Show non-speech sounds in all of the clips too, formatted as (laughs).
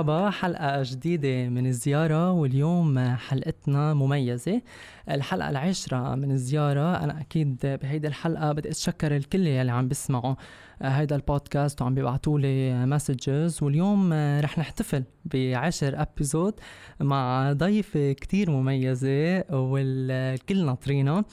مرحبا حلقة جديدة من الزيارة واليوم حلقتنا مميزة. الحلقة العاشرة من الزيارة أنا أكيد بهيدي الحلقة بدي أتشكر الكل يلي عم بيسمعوا هيدا البودكاست وعم بيبعتوا لي مسجز واليوم رح نحتفل بعشر ابيزود مع ضيفة كتير مميزة والكل ناطرينها.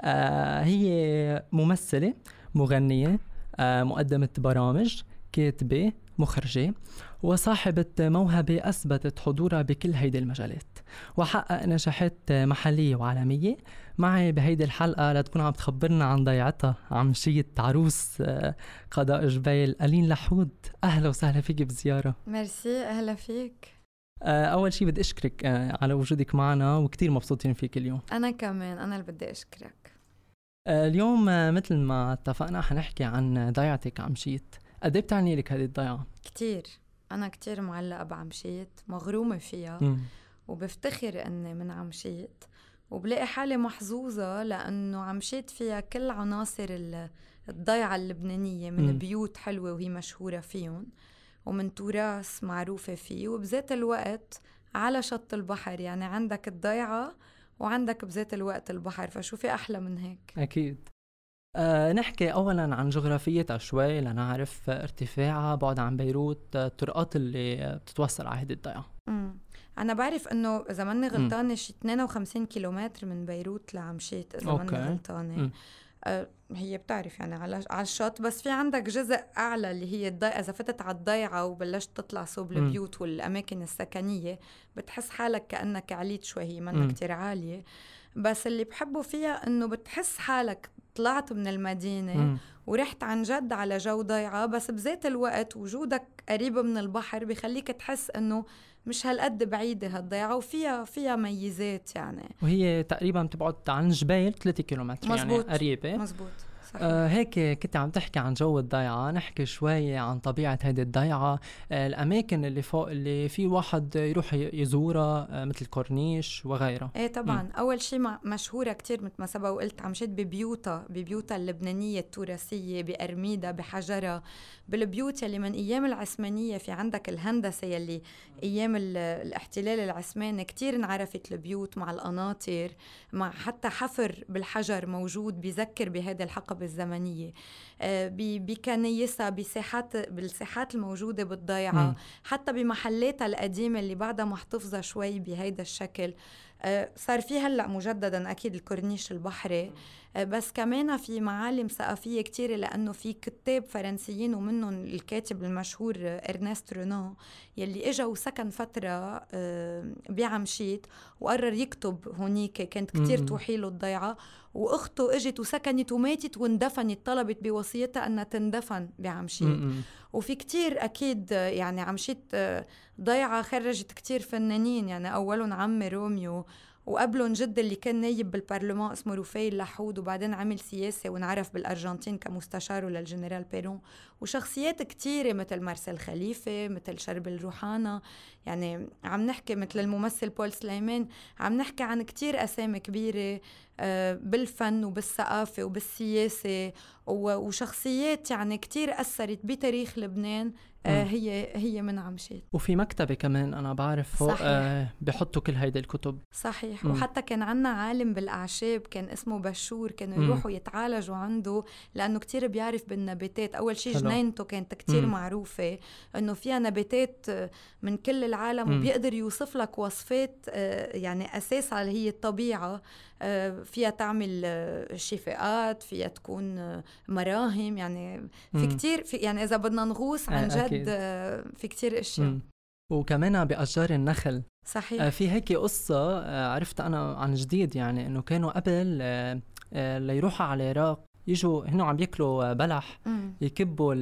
آه، هي ممثلة مغنية آه، مقدمة برامج كاتبة مخرجة. وصاحبة موهبة أثبتت حضورها بكل هيدي المجالات. وحقق نجاحات محلية وعالمية. معي بهيدي الحلقة لتكون عم تخبرنا عن ضيعتها عمشية عروس آه، قضاء جبيل ألين لحود. أهلا وسهلا فيك بزيارة. ميرسي أهلا فيك. آه، أول شيء بدي أشكرك آه، على وجودك معنا وكتير مبسوطين فيك اليوم. أنا كمان أنا اللي بدي أشكرك. اليوم مثل ما اتفقنا حنحكي عن ضيعتك عمشيت قد إيه بتعني لك هذه الضيعة؟ كتير. أنا كتير معلقة بعمشيت مغرومة فيها. مم. وبفتخر إني من عمشيت وبلاقي حالي محظوظة لأنه عمشيت فيها كل عناصر ال- الضيعة اللبنانية من مم. بيوت حلوة وهي مشهورة فيهم ومن تراث معروفة فيه. وبذات الوقت على شط البحر يعني عندك الضيعة وعندك بذات الوقت البحر. فشو في أحلى من هيك؟ أكيد. أه نحكي أولا عن جغرافيتها شوي لنعرف ارتفاعها بعد عن بيروت الطرقات اللي بتتوصل على الضيعة امم أنا بعرف إنه إذا ماني غلطانه شي 52 كيلومتر من بيروت لعمشيت إذا. ماني غلطانه مم. آه هي بتعرف يعني على على الشط بس في عندك جزء أعلى اللي هي الضيعه إذا فتت على الضيعه وبلشت تطلع صوب. البيوت والأماكن السكنية بتحس حالك كأنك عليت شوي هي. منا كتير عاليه بس اللي بحبه فيها إنه بتحس حالك طلعت من المدينة مم. ورحت عن جد على جو ضيعة بس بذات الوقت وجودك قريب من البحر بخليك تحس إنه مش هالقد بعيدة هالضيعة وفيها فيها ميزات يعني وهي تقريبا بتبعد عن جبيل 3 كيلومتر يعني مزبوط. قريبة مزبوط صحيح. آه هيك كنت عم تحكي عن جو الضيعة نحكي شوي عن طبيعة هيدي الضيعة آه الأماكن اللي فوق اللي في واحد يروح يزورها آه مثل كورنيش وغيرها إيه طبعا مم. أول شيء مشهورة كتير مثل ما سبق وقلت عمشيت ببيوتها ببيوتها اللبنانية التراثية بأرميدا بحجرها بالبيوت يلي من أيام العثمانية في عندك الهندسة يلي أيام ال- الاحتلال العثماني كتير انعرفت البيوت مع القناطر مع حتى حفر بالحجر موجود بيذكر بهذه الحقبة الزمنية. آه، ب- بكنايسها بساحات بالساحات الموجودة بالضيعة. مم. حتى بمحلاتها القديمة اللي بعدها محتفظة شوي بهيدا الشكل. آه، صار في هلأ مجددا أكيد الكورنيش البحري. آه، بس كمان في معالم ثقافية كتيرة لأنه في كتاب فرنسيين ومنهم الكاتب المشهور إرنست رونو يلي إجا وسكن فترة آه، بعمشيت وقرر يكتب هونيك كانت كتير مم. توحي له الضيعة وأخته إجت وسكنت وماتت واندفنت طلبت بوصيتها أنها تندفن بعمشيت. وفي كتير أكيد آه، يعني عمشيت آه، ضيعة خرجت كتير فنانين يعني أولهم عمي روميو وقبلهم جدي اللي كان نايب بالبرلمان اسمه رفيل لحود وبعدين عمل سياسة وانعرف بالأرجنتين كمستشاره للجنرال بيرون وشخصيات كتيرة مثل مارسيل خليفة مثل شربل روحانا يعني عم نحكي مثل الممثل بول سليمان عم نحكي عن كتير أسامي كبيرة آه، بالفن وبالثقافة وبالسياسة. وشخصيات يعني كتير أثرت بتاريخ لبنان آه،. هي هي من عمشيت وفي مكتبة كمان أنا بعرف فوق صحيح. آه بحطوا كل هيدي الكتب صحيح مم. وحتى كان عنا عالم بالأعشاب كان اسمه بشور كانوا. يروحوا يتعالجوا عنده لأنه كتير بيعرف بالنباتات أول شيء. جنينته كانت كتير مم. معروفة إنه فيها نباتات آه، من كل العالم مم. وبيقدر يوصف لك وصفات آه، يعني أساسها اللي هي الطبيعة آه، فيها تعمل آه، شفاءات فيها تكون آه، مراهم يعني في. كتير في يعني إذا بدنا نغوص عن آه، جد. آه، في كتير أشياء. وكمان بأشجار النخل صحيح آه في هيك قصة آه عرفت أنا عن جديد يعني إنه كانوا قبل آه آه ليروحوا على العراق يجوا هنا عم ياكلوا آه، بلح مم. يكبوا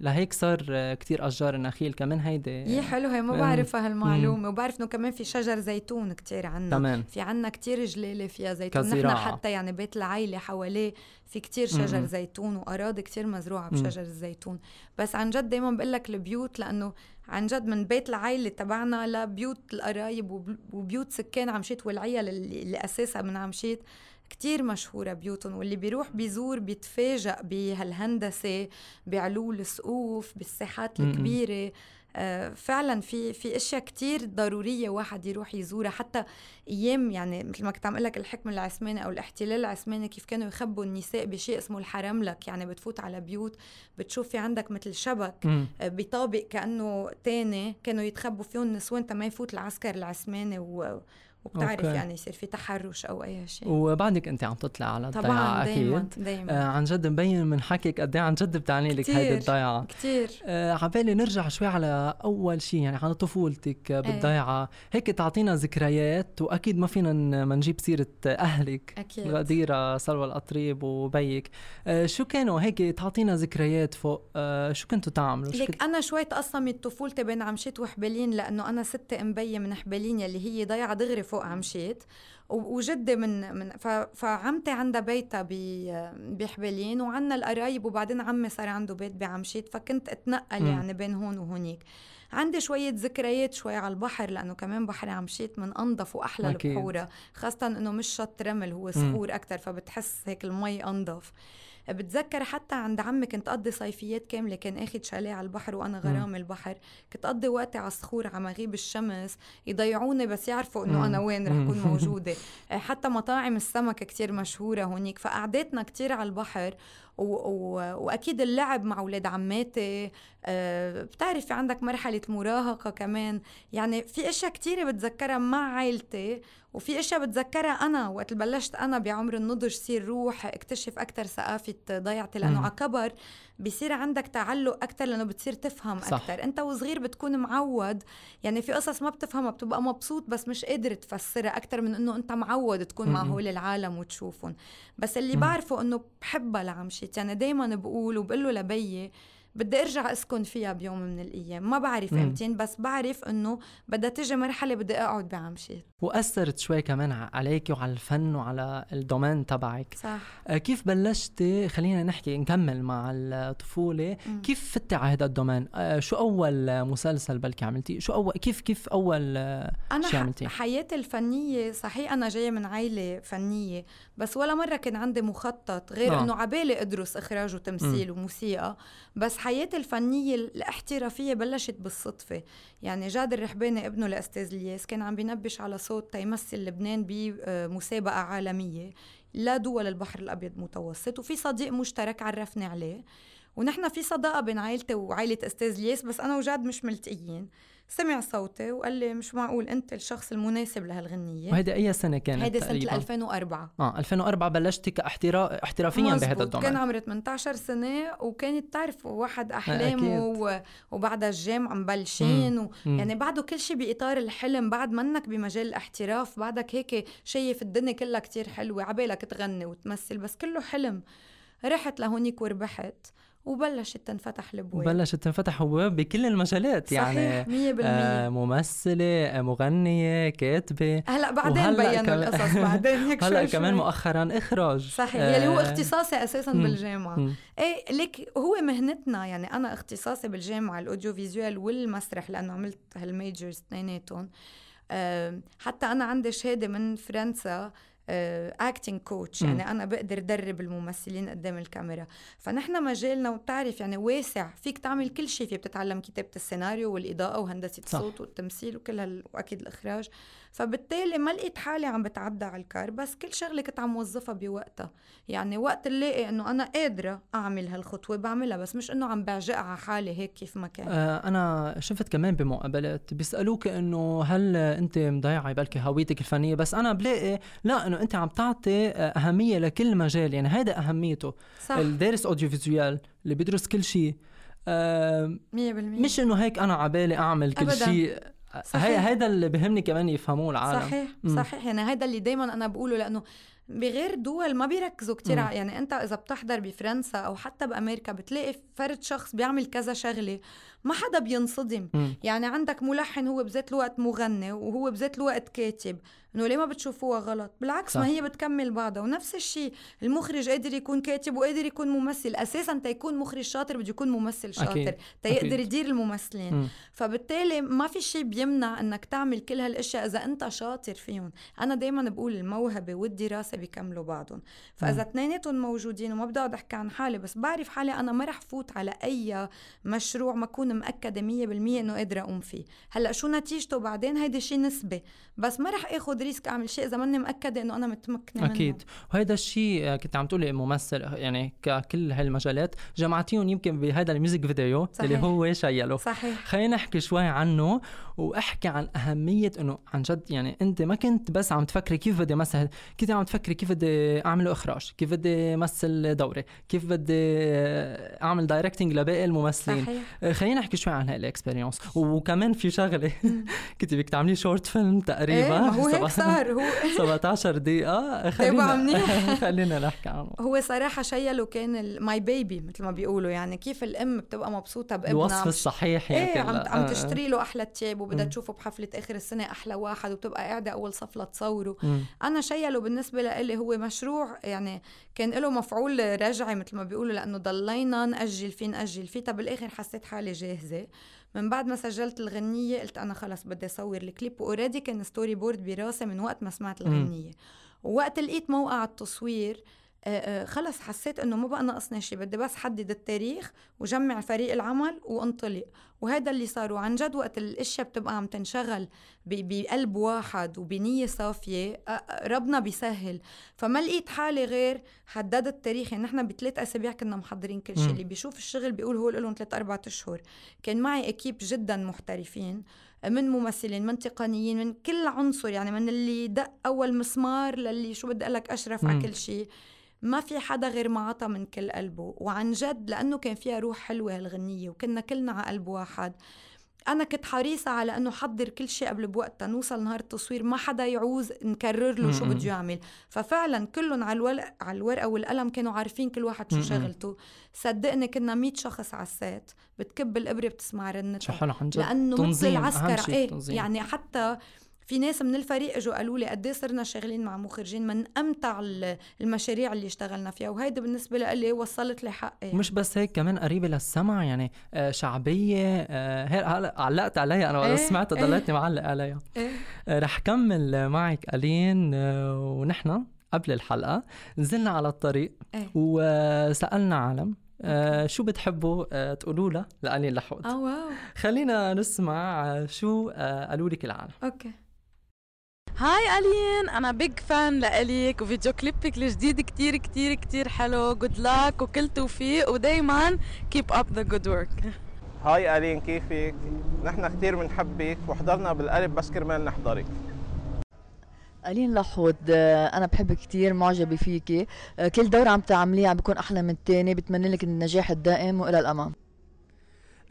لهيك صار آه، كتير أشجار النخيل كمان هيدي يي حلو هي ما. بعرفها هالمعلومة وبعرف إنه كمان في شجر زيتون كتير عنا تمام في عنا كتير جلالة فيها زيتون نحن. حتى يعني بيت العيلة حواليه في كتير شجر مم. زيتون وأراضي كتير مزروعة مم. بشجر الزيتون بس عن جد دايما بقول لك البيوت لأنه عن جد من بيت العيلة تبعنا لبيوت القرايب وب- وبيوت سكان عمشيت والعيال اللي, أساسها من عمشيت كتير مشهورة بيوتهم واللي بيروح بيزور بيتفاجأ بهالهندسة بعلو السقوف بالساحات. الكبيرة آه، فعلا في في أشياء كتير ضرورية واحد يروح يزورها حتى أيام يعني مثل ما كنت عم لك الحكم العثماني أو الاحتلال العثماني كيف كانوا يخبوا النساء بشيء اسمه الحرملك يعني بتفوت على بيوت بتشوف في عندك مثل شبك م. آه، بطابق كأنه تاني كانوا يتخبوا فيهم النسوان تما يفوت العسكر العثماني و وبتعرف أوكي. يعني يصير في تحرش أو أي شيء. وبعدك أنت عم تطلع على الضيعه طبعا أكيد. دايما. آه عن جد مبين من حكيك قد إيه عن جد بتعني لك هيدي الضيعه كثير آه عبالي نرجع شوي على أول شيء يعني على طفولتك بالضيعه إيه. هيك تعطينا ذكريات وأكيد ما فينا ما نجيب سيرة أهلك. أكيد. غديرة سلوى القطريب وبيك. آه شو كانوا هيك تعطينا ذكريات فوق؟ آه شو كنتوا تعملوا؟ لك كنت... أنا شوي تقسمت طفولتي بين عمشيت وحبلين لأنه أنا ست مبية من حبلين يلي هي ضيعه دغري فوق عمشيت وجدي من من فعمتي عندها بيتها بحبلين وعنا القرايب وبعدين عمي صار عنده بيت بعمشيت فكنت أتنقل م. يعني بين هون وهونيك. عندي شوية ذكريات شوي على البحر لأنه كمان بحر عمشيت من أنظف وأحلى البحورة خاصة إنه مش شط رمل هو صخور أكتر فبتحس هيك المي أنظف. بتذكر حتى عند عمي كنت أقضي صيفيات كاملة كان اخذ شاليه على البحر وأنا غرام البحر. كنت أقضي وقتي على الصخور على مغيب الشمس يضيعوني بس يعرفوا إنه أنا وين رح أكون (laughs) موجودة. آه، حتى مطاعم السمك كتير مشهورة هونيك فقعدتنا كتير على البحر. و... و... وأكيد اللعب مع أولاد عماتي. أه بتعرفي عندك مرحلة مراهقة كمان. يعني في أشياء كتيرة بتذكرها مع عائلتي وفي أشياء بتذكرها أنا وقت بلشت أنا بعمر النضج صير روح أكتشف أكثر ثقافة ضيعتي لأنه على كبر بصير عندك تعلق أكثر لأنه بتصير تفهم أكثر أنت وصغير بتكون معود يعني في قصص ما بتفهمها بتبقى مبسوط بس مش قادر تفسرها أكثر من إنه أنت معود تكون مع هول العالم وتشوفهم. بس اللي بعرفه إنه بحبها لعمشيت يعني دايما بقول وبقول له لبيي بدي ارجع اسكن فيها بيوم من الأيام ما بعرف امتين بس بعرف انه بدها تيجي مرحلة بدي اقعد بعمشيت وأثرت شوي كمان عليك وعلى الفن وعلى ال domaine تبعك. صح. آه، كيف بلشتي خلينا نحكي نكمل مع الطفولة. مم. كيف فتي على هذا ال domaine؟ آه، شو أول مسلسل بلكي عملتي شو اول كيف كيف أول أنا شي عملتي حياتي الفنية صحيح أنا جاية من عائله فنية بس ولا مرة كان عندي مخطط غير آه. إنه عبالي أدرس إخراج وتمثيل مم. وموسيقى بس حياتي الفنية الاحترافية بلشت بالصدفة. يعني جاد الرحباني ابنه لأستاذ الياس كان عم بينبش على صوت تيمثل لبنان بمسابقة عالمية لا دول البحر الأبيض المتوسط وفي صديق مشترك عرفني عليه. ونحن في صداقة بين عائلتي وعائلة أستاذ الياس بس أنا وجاد مش ملتقيين. سمع صوتي وقال لي مش معقول أنت الشخص المناسب لهالغنية. وهيدي أي سنة كانت هيدي سنة 2004 آه 2004 بلشتي كاحتراف احترافيا بهذا الدومين كان عمري 18 سنة وكانت تعرف واحد احلامه و... وبعدها الجامعة مبلشين و... يعني بعده كل شيء بإطار الحلم. بعد منك بمجال الاحتراف بعدك هيك شايف الدنيا كلها كتير حلوة عبالك تغني وتمثل بس كله حلم. رحت لهونيك وربحت. وبلشت تنفتح الأبواب. بلشت تنفتح ابواب بكل المجالات يعني صحيح 100% آه ممثلة آه مغنية كاتبة. هلأ بعدين بينوا القصص (laughs) بعدين هيك هلأ كمان مؤخرا إخراج. صحيح آه يلي هو اختصاصي أساسا م. بالجامعة. م. إيه ليك هو مهنتنا يعني أنا اختصاصي بالجامعة ال audiovisuel والمسرح لأنه عملت هال majors اثنيناتهم. آه حتى أنا عندي شهادة من فرنسا acting uh, coach يعني أنا بقدر درب الممثلين قدام الكاميرا. فنحن مجالنا وبتعرف يعني واسع. فيك تعمل كل شيء فيه بتتعلم كتابة السيناريو والإضاءة وهندسة الصوت والتمثيل وكل هال... وأكيد الإخراج. فبالتالي ما لقيت حالي عم بتعدى على الكار بس كل شغلة كنت عم وظفها بوقتها. يعني وقت نلاقي إنه أنا قادرة أعمل هالخطوة بعملها بس مش إنه عم بعجقها على حالي هيك كيف ما كان. آه أنا شفت كمان بمقابلات بيسألوك إنه هل أنت مضيعة بلكي هويتك الفنية؟ بس أنا بلاقي لا إنه أنت عم تعطي أهمية لكل مجال. يعني هذا أهميته. صح. الدارس audiovisuel اللي بيدرس كل شيء. آه مش إنه هيك أنا عبالي أعمل كل شيء. هي هيدا اللي بهمني كمان يفهموه العالم صحيح مم. صحيح يعني هيدا اللي دايما أنا بقوله لأنه بغير دول ما بيركزوا كتير. يعني أنت إذا بتحضر بفرنسا أو حتى بأمريكا بتلاقي فرد شخص بيعمل كذا شغلة ما حدا بينصدم. مم. يعني عندك ملحن هو بذات الوقت مغني وهو بذات الوقت كاتب. إنه ليه ما بتشوفوها غلط؟ بالعكس صح. ما هي بتكمل بعضها. ونفس الشيء المخرج قادر يكون كاتب وقادر يكون ممثل. أساسا تيكون مخرج شاطر بده يكون ممثل شاطر. تيقدر يدير الممثلين. م. فبالتالي ما في شيء بيمنع إنك تعمل كل هالأشياء إذا أنت شاطر فيهم. أنا دائما بقول الموهبة والدراسة الدراسه بيكملوا بعضهم. فإذا اثنيناتهم موجودين وما بدي اقعد أحكي عن حالي بس بعرف حالي أنا ما رح فوت على أي مشروع ما أكون مأكده 100% إنه قادرة أقوم فيه. هلأ شو نتيجته بعدين؟ هيدي شيء نسبي بس ما رح آخذ risk أعمل شيء إذا ماني مأكدة إنه أنا متمكنة أكيد. منه. وهذا الشيء آه، كنت عم تقولي ممثل يعني ككل هالمجالات جمعتيهم يمكن بهذا ال music video صحيح. اللي هو شيلو صحيح. خلينا نحكي شوي عنه وأحكي عن أهمية إنه عن جد يعني أنت ما كنت بس عم تفكري كيف بدي مثلا كنت عم تفكري كيف بدي اعمل إخراج كيف بدي امثل دوره كيف بدي أعمل directing لباقي الممثلين. صحيح. آه، خلينا نحكي شوي عن هاي ال experience وكمان في شغلة (laughs) كنت بدك تعملي short film تقريبا. إيه هو هيك صار هو (laughs) 17 دقيقة. خلينا (laughs) خلينا نحكي عنه. هو صراحة شيلو كان my baby مثل ما بيقولوا. يعني كيف الأم بتبقى مبسوطة بابنها. الوصف الصحيح إيه عم, عم آه. تشتري له أحلى تياب وبدها تشوفه بحفلة آخر السنة أحلى واحد وبتبقى قاعدة أول صف لتصوره. أنا شيلو بالنسبة لإلي هو مشروع يعني كان له مفعول رجعي مثل ما بيقولوا لأنه ضلينا نأجل فيه نأجل فيه. طب بالآخر حسيت حالي جاهزة. من بعد ما سجلت الغنية قلت أنا خلص بدي أصور الكليب و already كان storyboard براسي من وقت ما سمعت الغنية. ووقت لقيت موقع التصوير آه، آه، خلص حسيت إنه ما بقى ناقصني شيء بدي بس حدد التاريخ وجمع فريق العمل وانطلق. وهذا اللي صار وعن جد وقت الأشياء بتبقى عم تنشغل بقلب واحد وبنية صافية آه، ربنا بيسهل. فما لقيت حالي غير حددت التاريخ. يعني نحن بثلاث أسابيع كنا محضرين كل شيء. اللي بيشوف الشغل بيقول هو لهم ثلاث أربع أشهر. كان معي أكيب جدا محترفين من ممثلين من تقنيين من كل عنصر. يعني من اللي دق أول مسمار للي شو بدي أقول لك أشرف على كل شيء. ما في حدا غير ما عطى من كل قلبه وعن جد لأنه كان فيها روح حلوة هالغنية وكنا كلنا على قلب واحد. أنا كنت حريصة على أنه حضر كل شيء قبل بوقتها نوصل نهار التصوير ما حدا يعوز نكرر له شو بده يعمل. ففعلا كلهم على الورق على الورقة والقلم كانوا عارفين كل واحد شو شغلته. صدقني كنا 100 شخص على السيت بتكب الإبرة بتسمع رنتها لأنه مثل العسكر إيه يعني حتى في ناس من الفريق إجوا قالوا لي قد إيه صرنا شغالين مع مخرجين من أمتع المشاريع اللي اشتغلنا فيها. وهيدي بالنسبة لي وصلت لي حقي. مش بس هيك كمان قريبة للسمع يعني آه، شعبية آه، هيك علقت عليها. أنا إيه سمعتها إيه. ضليتني معلق عليها. إيه. آه، رح كمل معك ألين. ونحن قبل الحلقة نزلنا على الطريق إيه. وسألنا عالم آه شو بتحبوا آه تقولوا لها لألين لحود آه wow. خلينا نسمع شو آه قالوا لك العالم. okay. هاي ألين أنا big fan لإلك وفيديو كليبك الجديد كتير كتير كتير حلو. good luck وكل توفيق ودايما keep up the good work hi ألين كيفك؟ نحن كتير بنحبك وحضرنا بالقلب بس كرمال نحضرك. ألين لحود أنا بحبك كتير معجبة فيكي. كل دورة عم تعمليها عم بيكون أحلى من الثاني بتمنى لك النجاح الدائم وإلى الأمام.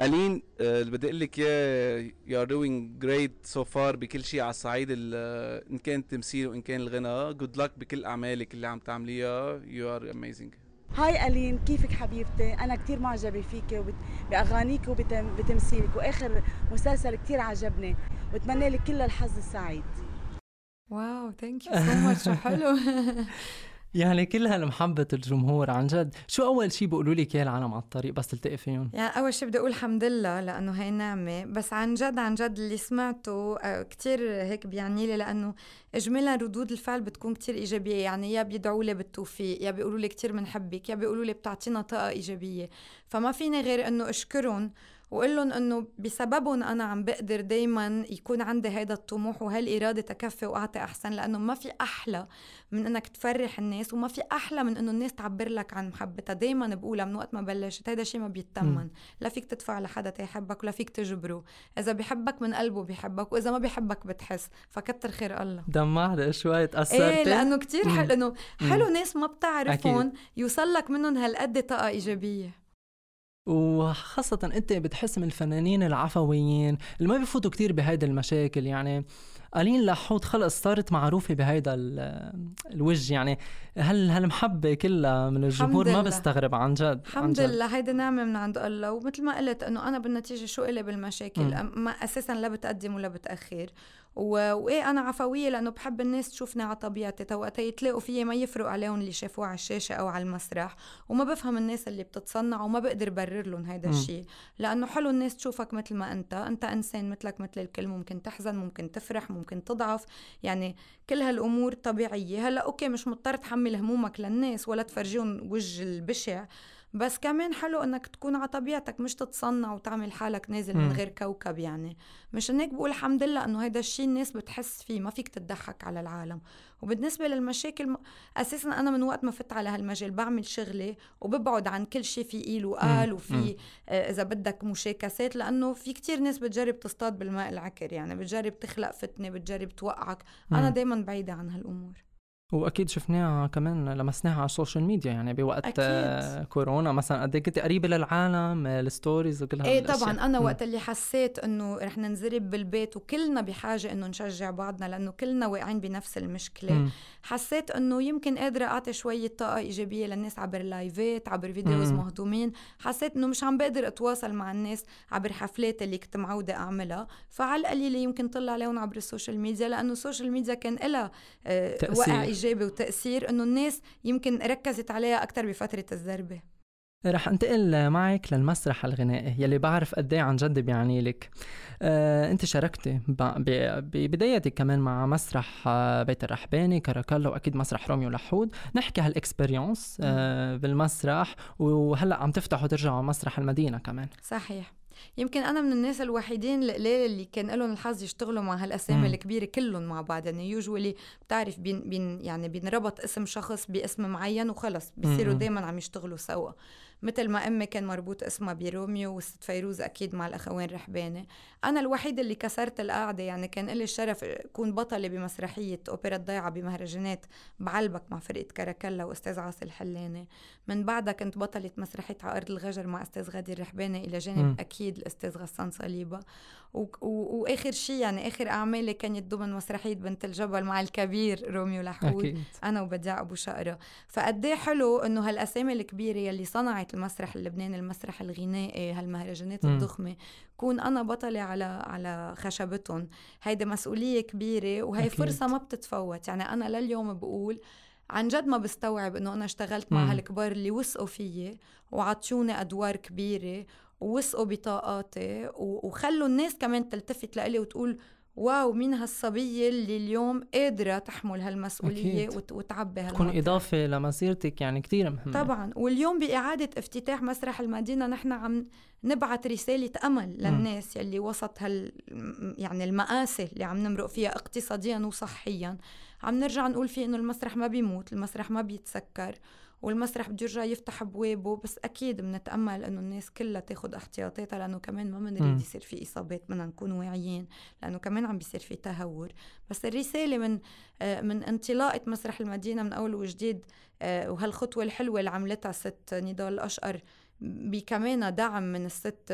الين آه، اللي بدي أقول لك إياه you are doing great so far بكل شيء على الصعيد إن كان التمثيل وان كان الغناء. good luck بكل أعمالك اللي عم تعمليها. you are amazing hi ألين كيفك حبيبتي؟ أنا كتير معجبة فيك بأغانيك وبتمثيلك وآخر مسلسل كتير عجبني. وبتمنى لك كل الحظ السعيد. wow thank you so much حلو. (laughs) يعني كل هالمحبة الجمهور عن جد. شو أول شيء بيقولوا لك إياه العالم على الطريق بس تلتقي فيهم يعني أول شيء بدي أقول الحمد لله لأنه هي نعمة بس عن جد عن جد اللي سمعته آه، كتير هيك بيعني لي لأنه إجمالا ردود الفعل بتكون كتير إيجابية. يعني يا بيدعوا لي بالتوفيق يا بيقولوا لي كتير بنحبك يا بيقولوا لي بتعطينا طاقة إيجابية. فما فيني غير إنه أشكرهم وقول لهم إنه بسببهم أنا عم بقدر دايما يكون عندي هيدا الطموح وهالاراده تكفي وأعطي أحسن لأنه ما في أحلى من إنك تفرح الناس وما في أحلى من إنه الناس تعبر لك عن محبتها. دايما بقولها من وقت ما بلشت هيدا شيء ما بيتمن. لا فيك تدفع لحدا تيحبك ولا فيك تجبره. إذا بيحبك من قلبه بيحبك وإذا ما بيحبك بتحس. فكتر خير الله. دمعت شوي تأثرت. إيه لأنه كتير حلو إنه حلو ناس ما بتعرفهم يوصل لك منهم هالقد طاقة إيجابية. وخاصة انت بتحس من الفنانين العفويين اللي ما بيفوتوا كتير بهيدا المشاكل يعني ألين لحوت خلص صارت معروفة بهيدا الوجه يعني هل هالمحبة كلها من الجمهور؟ ما بستغرب عن جد الحمد لله. هيدي نعمة من عند الله. ومثل ما قلت إنه أنا بالنتيجة شو إلي بالمشاكل؟ ما أساسا لا بتقدم ولا بتأخر. وإيه أنا عفوية لأنه بحب الناس تشوفني على طبيعتي. تا وقتها يتلاقوا فيي ما يفرق عليهم اللي شافوه على الشاشة أو على المسرح وما بفهم الناس اللي بتتصنع وما بقدر برر لهم هيدا الشيء لأنه حلو الناس تشوفك مثل ما أنت. أنت إنسان مثلك مثل الكل ممكن تحزن ممكن تفرح ممكن تضعف. يعني كل هالأمور طبيعية. هلأ okay مش مضطر تحمل همومك للناس ولا تفرجيهم وجه البشع. بس كمان حلو إنك تكون على طبيعتك مش تتصنع وتعمل حالك نازل من غير كوكب يعني. مشان هيك بقول الحمد لله إنه هيدا الشيء الناس بتحس فيه ما فيك تضحك على العالم. وبالنسبة للمشاكل أساسا أنا من وقت ما فت على هالمجال بعمل شغلي وببعد عن كل شيء في قيل وقال وفي آه إذا بدك مشاكسات لأنه في كتير ناس بتجرب تصطاد بالماء العكر يعني بتجرب تخلق فتنة بتجرب توقعك. أنا دائما بعيدة عن هالأمور. وأكيد شفناها كمان لمسناها على ال social media يعني بوقت أكيد. آه، كورونا مثلا قد إيه كنت قريبة للعالم ال stories وكل إيه طبعا أنا وقت اللي حسيت إنه رح ننزرب بالبيت وكلنا بحاجة إنه نشجع بعضنا لأنه كلنا واقعين بنفس المشكلة. م. حسيت إنه يمكن قادرة أعطي شوية طاقة إيجابية للناس عبر live ات عبر videos م. مهضومين. حسيت إنه مش عم بقدر أتواصل مع الناس عبر حفلات اللي كنت معودة أعملها. فعلى القليله يمكن طلع عليهم عبر ال social media لأنه ال social media كان لها آه وقع إيجابي. وتأثير إنه الناس يمكن ركزت عليها أكثر بفترة الزربه رح أنتقل معك للمسرح الغنائي يلي بعرف قد إيه عن جد بيعني لك. آه، أنت شاركتي ببدايتك كمان مع مسرح آه، بيت الرحباني كاراكالا واكيد مسرح روميو لحود. نحكي هال experience آه، بالمسرح وهلأ عم تفتحوا ترجعوا مسرح المدينة كمان. صحيح. يمكن أنا من الناس الوحيدين القليل اللي كان لهم الحظ يشتغلوا مع هالأسامي الكبيرة كلهم مع بعض. يعني usually بتعرف بين بين يعني بينربط اسم شخص باسم معين وخلص. بيصيروا دائما عم يشتغلوا سوا. مثل ما أمي كان مربوط اسمها بروميو والست فيروز أكيد مع الأخوين رحباني أنا الوحيدة اللي كسرت القاعدة يعني كان لي الشرف أكون بطلة بمسرحية أوبرا ضيعه بمهرجانات بعلبك مع فرقة كاراكلا وأستاذ عاصي الحلاني من بعدها كنت بطلة مسرحية على ارض الغجر مع أستاذ غادي الرحباني إلى جانب م. أكيد الأستاذ غسان صليبة. و... و... وآخر شيء يعني آخر اعمالي كانت ضمن مسرحية بنت الجبل مع الكبير روميو لحود أكيد. أنا وبديع أبو شقرة. فقد إيه حلو إنه هالأسامي الكبيرة يلي صنعت المسرح اللبناني المسرح الغنائي هالمهرجانات الضخمة كون أنا بطلة على على خشبتهم. هيدي مسؤولية كبيرة وهي أكيد. فرصة ما بتتفوت. يعني أنا لليوم بقول عن جد ما بستوعب إنه أنا اشتغلت مع هالكبار اللي وثقوا فيي وعطوني أدوار كبيرة ووثقوا بطاقاتي وخلوا الناس كمان تلتفت لإلي وتقول واو مين هالصبية اللي اليوم قادرة تحمل هالمسؤولية أكيد. وتعبي هالمطرح تكون إضافة لمسيرتك يعني كتير مهمة. طبعا. واليوم بإعادة افتتاح مسرح المدينة نحن عم نبعث رسالة أمل للناس م. يلي وسط هال يعني المآسي اللي عم نمرق فيها اقتصاديا وصحيا. عم نرجع نقول فيه إنه المسرح ما بيموت المسرح ما بيتسكر. والمسرح بده يرجع يفتح ابوابه بس أكيد بنتأمل إنه الناس كلها تاخذ احتياطاتها لأنه كمان ما بنريد يصير في إصابات بدنا نكون واعيين لأنه كمان عم بيصير في تهور. بس الرسالة من آه، من انطلاقة مسرح المدينة من أول وجديد آه، وهالخطوة الحلوة اللي عملتها ست نضال الأشقر بكمان دعم من الست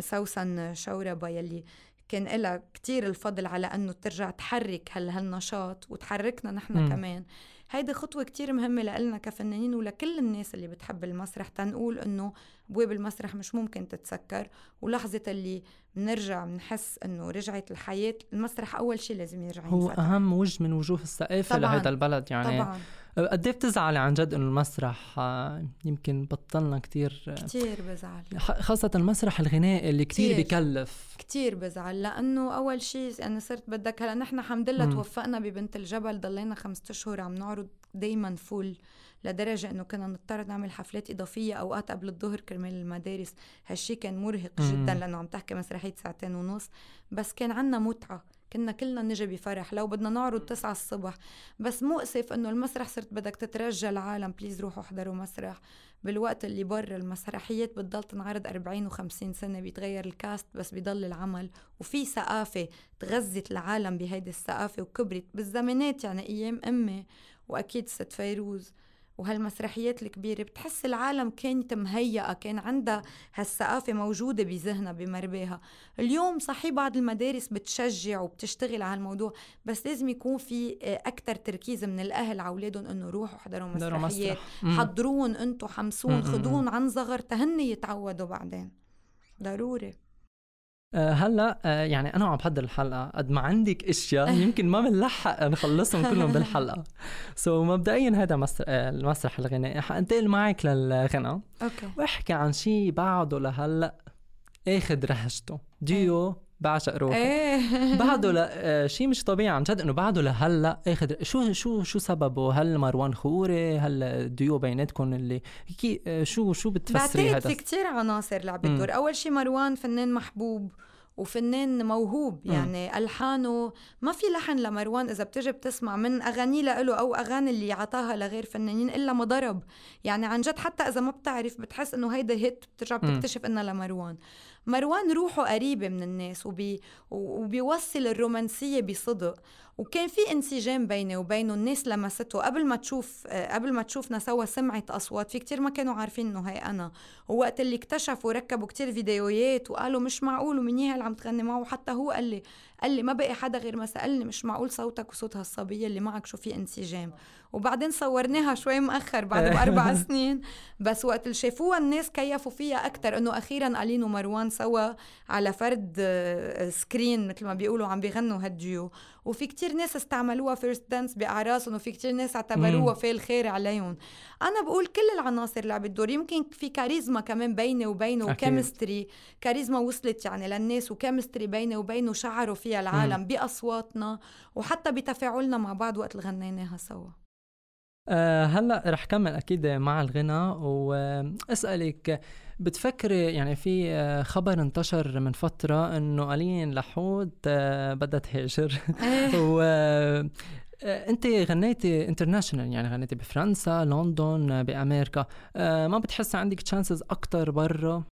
سوسن شوربة يلي كان لها كتير الفضل على إنه ترجع تحرك هالنشاط وتحركنا نحن م. كمان. هيدي خطوة كتير مهمة لنا كفنانين ولكل الناس اللي بتحب المسرح تنقول إنه ابواب المسرح مش ممكن تتسكر. ولحظة اللي بنرجع بنحس إنه رجعت الحياة المسرح أول شيء لازم يرجع هو أهم وجه من وجوه الثقافة لهذا البلد يعني. طبعا. قد إيه بتزعلي عن جد إنه المسرح آه، يمكن بطلنا كتير كتير بزعل. خاصة المسرح الغنائي اللي كتير بكلف. كتير بزعل لأنه أول شيء أنا صرت بدك هلا نحن الحمد لله توفقنا ببنت الجبل ضلينا خمسة أشهر عم نعرض دايما فول لدرجة إنه كنا نضطر نعمل حفلات إضافية أوقات قبل الظهر كرمال المدارس. هالشي كان مرهق جدا لأنه عم تحكي مسرحية ساعتين ونص بس كان عنا متعة. كنا كلنا نجي بفرح لو بدنا نعرض تسعة الصبح. بس مؤسف إنه المسرح صرت بدك تترجى العالم please روحوا احضروا مسرح. بالوقت اللي برا المسرحيات بتضل تنعرض 40 و50 سنة بيتغير ال cast بس بيضل العمل. وفي ثقافة تغذت العالم بهيدي الثقافة وكبرت بالزمانات يعني أيام أمي وأكيد ست فيروز. وهالمسرحيات الكبيرة. بتحس العالم كانت مهيئة كان عندها هالثقافة موجودة بذهنها بمرباها. اليوم صحيح بعض المدارس بتشجع وبتشتغل على الموضوع بس لازم يكون في آه، أكتر تركيز من الأهل على أولادهم إنه روحوا حضروا مسرحيات. حضروهم أنتم حمسون خذوهم عن صغر تهني يتعودوا بعدين. ضروري. هلا آه، يعني أنا عم بحضر الحلقة قد ما عندك أشياء (laughs) يمكن ما بنلحق نخلصهم كلهم بالحلقة. so, (laughs) مبدئيا هذا مسرح المسرح الغنائي. حانتقل معك للغنى okay. واحكي عن شيء بعده لهلأ آخذ رهجته. ديو بعشق روحي. إيه. بعده لا (laughs) آه، شيء مش طبيعي عن جد إنه بعده لهلأ اخذ شو شو شو سببه؟ هل مروان خوري؟ هل الديو بيناتكم اللي كي آه، شو شو بتفسري بعتقد هذا؟ في كتير عناصر لعبت. دور. أول شيء مروان فنان محبوب وفنان موهوب مم. يعني ألحانه ما في لحن لمروان إذا بتجي بتسمع من أغانيه لإله أو أغاني اللي عطاها لغير فنانين إلا ما ضرب يعني عن جد حتى إذا ما بتعرف بتحس إنه هيدا هيت بترجع. بتكتشف إنها لمروان. مروان روحه قريبة من الناس وبي وبيوصل الرومانسية بصدق. وكان في انسجام بيني وبينه الناس لمسته. قبل ما تشوف قبل ما تشوفنا سوا سمعت أصوات. في كتير ما كانوا عارفين إنه هي أنا. ووقت اللي اكتشفوا ركبوا كتير فيديوهات وقالوا مش معقول ومين اللي عم تغني معه. وحتى هو قال لي قال لي ما بقي حدا غير ما سألني مش معقول صوتك وصوت هالصبيه اللي معك شو في انسجام. وبعدين صورناها شوي مأخر بعد بأربع (laughs) سنين. بس وقت اللي شافوها الناس كيفوا فيها أكتر إنه أخيرا ألين ومروان سوا على فرد آه، screen مثل ما بيقولوا عم بيغنوا هالديو. وفي كتير ناس استعملوها first dance بأعراسهم وفي كتير ناس اعتبروها. فال خير عليهم. أنا بقول كل العناصر لعبت دور. يمكن في كاريزما كمان بيني وبينه. و chemistry كاريزما وصلت يعني للناس و chemistry بيني وبينه شعروا فيها العالم بأصواتنا وحتى بتفاعلنا مع بعض وقت اللي غنيناها سوا. آه هلا رح كمل أكيد مع الغنى واسألك بتفكري يعني في آه، خبر انتشر من فترة إنه الين لحود آه بدها تهاجر. (laughs) و آه، أنت غنيتي international يعني غنيتي بفرنسا لندن بأمريكا. ما بتحسي عندك chances أكتر برا؟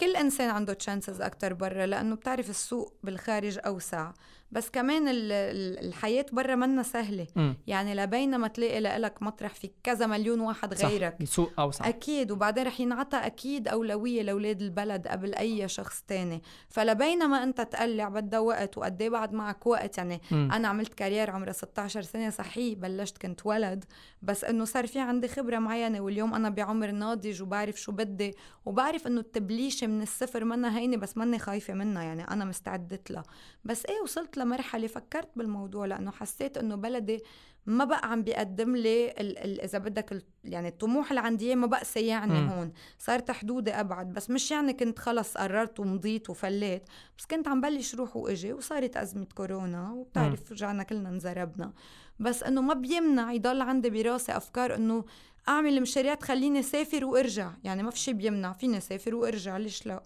كل إنسان عنده chances أكتر برا لأنه بتعرف السوق بالخارج أوسع. بس كمان ال- ال- الحياة برا منا سهلة. مم. يعني لبين ما تلاقي لك مطرح في كذا مليون واحد صح. غيرك. السوق اوسع أكيد. وبعدين رح ينعطى أكيد أولوية لأولاد البلد قبل أي شخص تاني. فلبينما أنت تقلع بدها وقت وقد إيه بعد معك وقت. يعني مم. أنا عملت career عمري 16 سنة صحيح بلشت كنت ولد بس إنه صار في عندي خبرة معينة. واليوم أنا بعمر ناضج وبعرف شو بدي وبعرف إنه التبليشة من الصفر منا هينة بس ماني خايفة منها. يعني أنا مستعدت لها. بس إيه وصلت لمرحلة فكرت بالموضوع لأنه حسيت إنه بلدي ما بقى عم بيقدم لي ال ال إذا بدك ال يعني الطموح اللي عندي ما بقى سيعني مم. هون. صارت حدودي أبعد بس مش يعني كنت خلص قررت ومضيت وفليت بس كنت عم بلش روح وإجي وصارت أزمة كورونا وبتعرف رجعنا كلنا انزربنا. بس إنه ما بيمنع يضل عندي براسي أفكار إنه أعمل مشاريع تخليني سافر وأرجع يعني ما في شيء بيمنع فيني سافر وأرجع ليش لا؟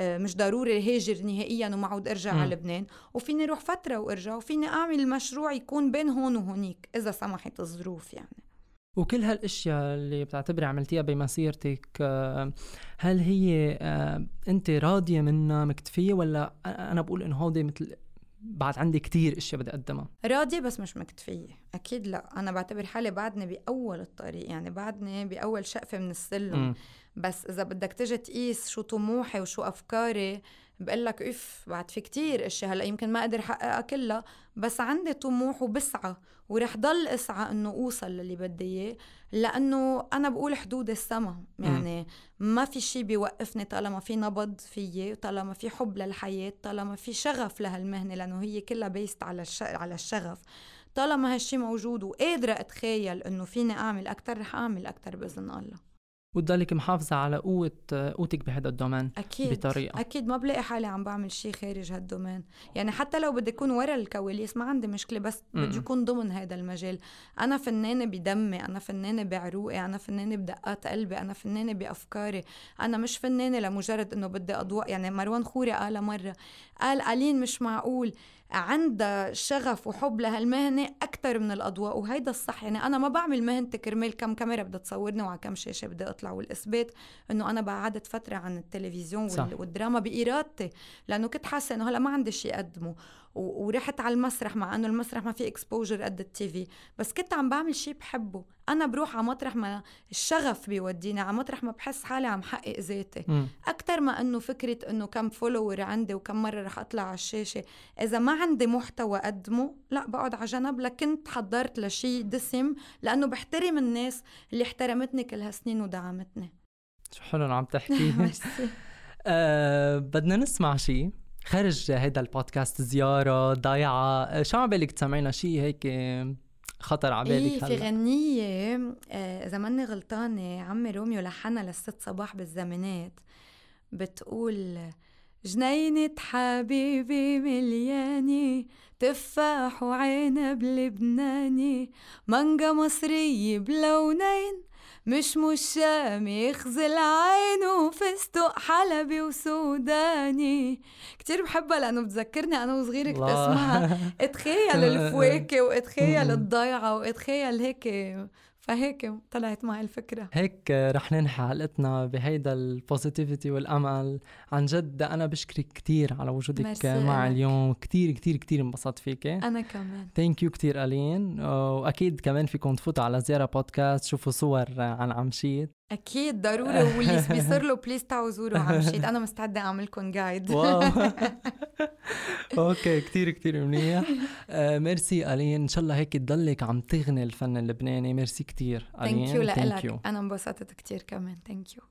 مش ضروري هاجر نهائيا وما عود أرجع مم. على لبنان. وفيني أروح فترة وأرجع وفيني أعمل مشروع يكون بين هون وهونيك إذا سمحت الظروف يعني. وكل هالأشياء اللي بتعتبري عملتيها بمسيرتك آه، هل هي آه، أنت راضية منها مكتفية؟ ولا أنا بقول إنه هودي مثل بعد عندي كتير أشياء بدي أقدمها. راضية بس مش مكتفية. أكيد لا. أنا بعتبر حالي بعدني بأول الطريق يعني بعدني بأول شقفة من السلم. مم. بس إذا بدك تجي تقيس شو طموحي وشو أفكاري بقول لك إف بعد في كتير اشياء هلأ يمكن ما أقدر احققها كلها بس عندي طموح وبسعى ورح ضل أسعى إنه أوصل للي بدي إياه لأنه أنا بقول حدود السما. يعني ما في شيء بيوقفني طالما في نبض فيي طالما في حب للحياة طالما في شغف لهالمهنة لأنه هي كلها based على الش... على الشغف. طالما هالشي موجود وقادرة أتخيل إنه فيني أعمل أكتر رح أعمل أكتر بإذن الله. وتضلك محافظة على قوة قوتك بهذا ال domaine أكيد بطريقة. أكيد. ما بلاقي حالي عم بعمل شيء خارج هال domaine. يعني حتى لو بدي أكون ورا الكواليس ما عندي مشكلة بس. بدي يكون ضمن هذا المجال. أنا فنانة بدمي أنا فنانة بعروقي أنا فنانة بدقات قلبي أنا فنانة بأفكاري. أنا مش فنانة لمجرد إنه بدي أضواء يعني مروان خوري قال مرة قال ألين مش معقول. عندها شغف وحب لهالمهنة أكتر من الأضواء وهيدا الصح يعني أنا ما بعمل مهنتي كرمال كم كاميرا بدها تصورني وعلى كم شاشة بدي أطلع والإثبات إنه أنا بعدت فترة عن التلفزيون صح. وال- والدراما بإرادتي لأنه كنت حاسة إنه هلأ ما عندي شيء أقدمه ورحت على المسرح مع إنه المسرح ما في اكسبوجر قد التي في. بس كنت عم بعمل شيء بحبه. أنا بروح على مطرح ما الشغف بيوديني على مطرح ما بحس حالي عم حقق ذاتي. أكثر ما إنه فكرة إنه كم فولور عندي وكم مرة رح أطلع على الشاشة. إذا ما عندي محتوى اقدمه لا بقعد على جنب. لكنت حضرت لشيء دسم لأنه بحترم الناس اللي احترمتني كل هالسنين ودعمتني. شو حلو عم تحكي. (laughs) (laughs) آه بدنا نسمع شيء خارج هيدا البودكاست زيارة ضايعة. شو عم بالك تسمعينا؟ شيء هيك خطر على بالك إيه في غنية آه، إذا ماني غلطانة عمي روميو لحنها للست صباح بالزمانات. بتقول جنينة حبيبي مليانة تفاح وعنب لبناني مانجا مصرية بلونين مش مشام يخزل عينه فستق حلبي وسوداني. كتير بحبها لأنه بتذكرني أنا وصغيرة كنت أسمعها. (laughs) اتخيل الفواكه واتخيل الضيعة واتخيل هيك فهيك طلعت معي الفكرة. هيك رح ننهي حلقتنا بهيدا ال positivity والأمل. عن جد أنا بشكرك كتير على وجودك معي اليوم. كتير كتير كتير انبسطت فيك أنا كمان. thank you كتير ألين. وأكيد كمان فيكم تفوتوا على زيارة بودكاست شوفوا صور عن عمشيت. أكيد ضروري (laughs) واللي بيصير له please تعوا زوروا عمشيت أنا مستعدة أعمل لكم guide wow. (laughs) okay كثير كثير منيح. آه ميرسي ألين إن شاء الله هيك تضلك عم تغني الفن اللبناني. ميرسي كثير ألين. thank you لك أنا انبسطت كثير كمان. thank you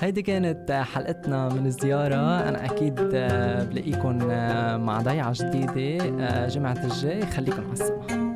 هيدي كانت حلقتنا من الزيارة. أنا أكيد بلاقيكم آه، مع ضيعة جديدة. آه، جمعة الجاي. خليكم على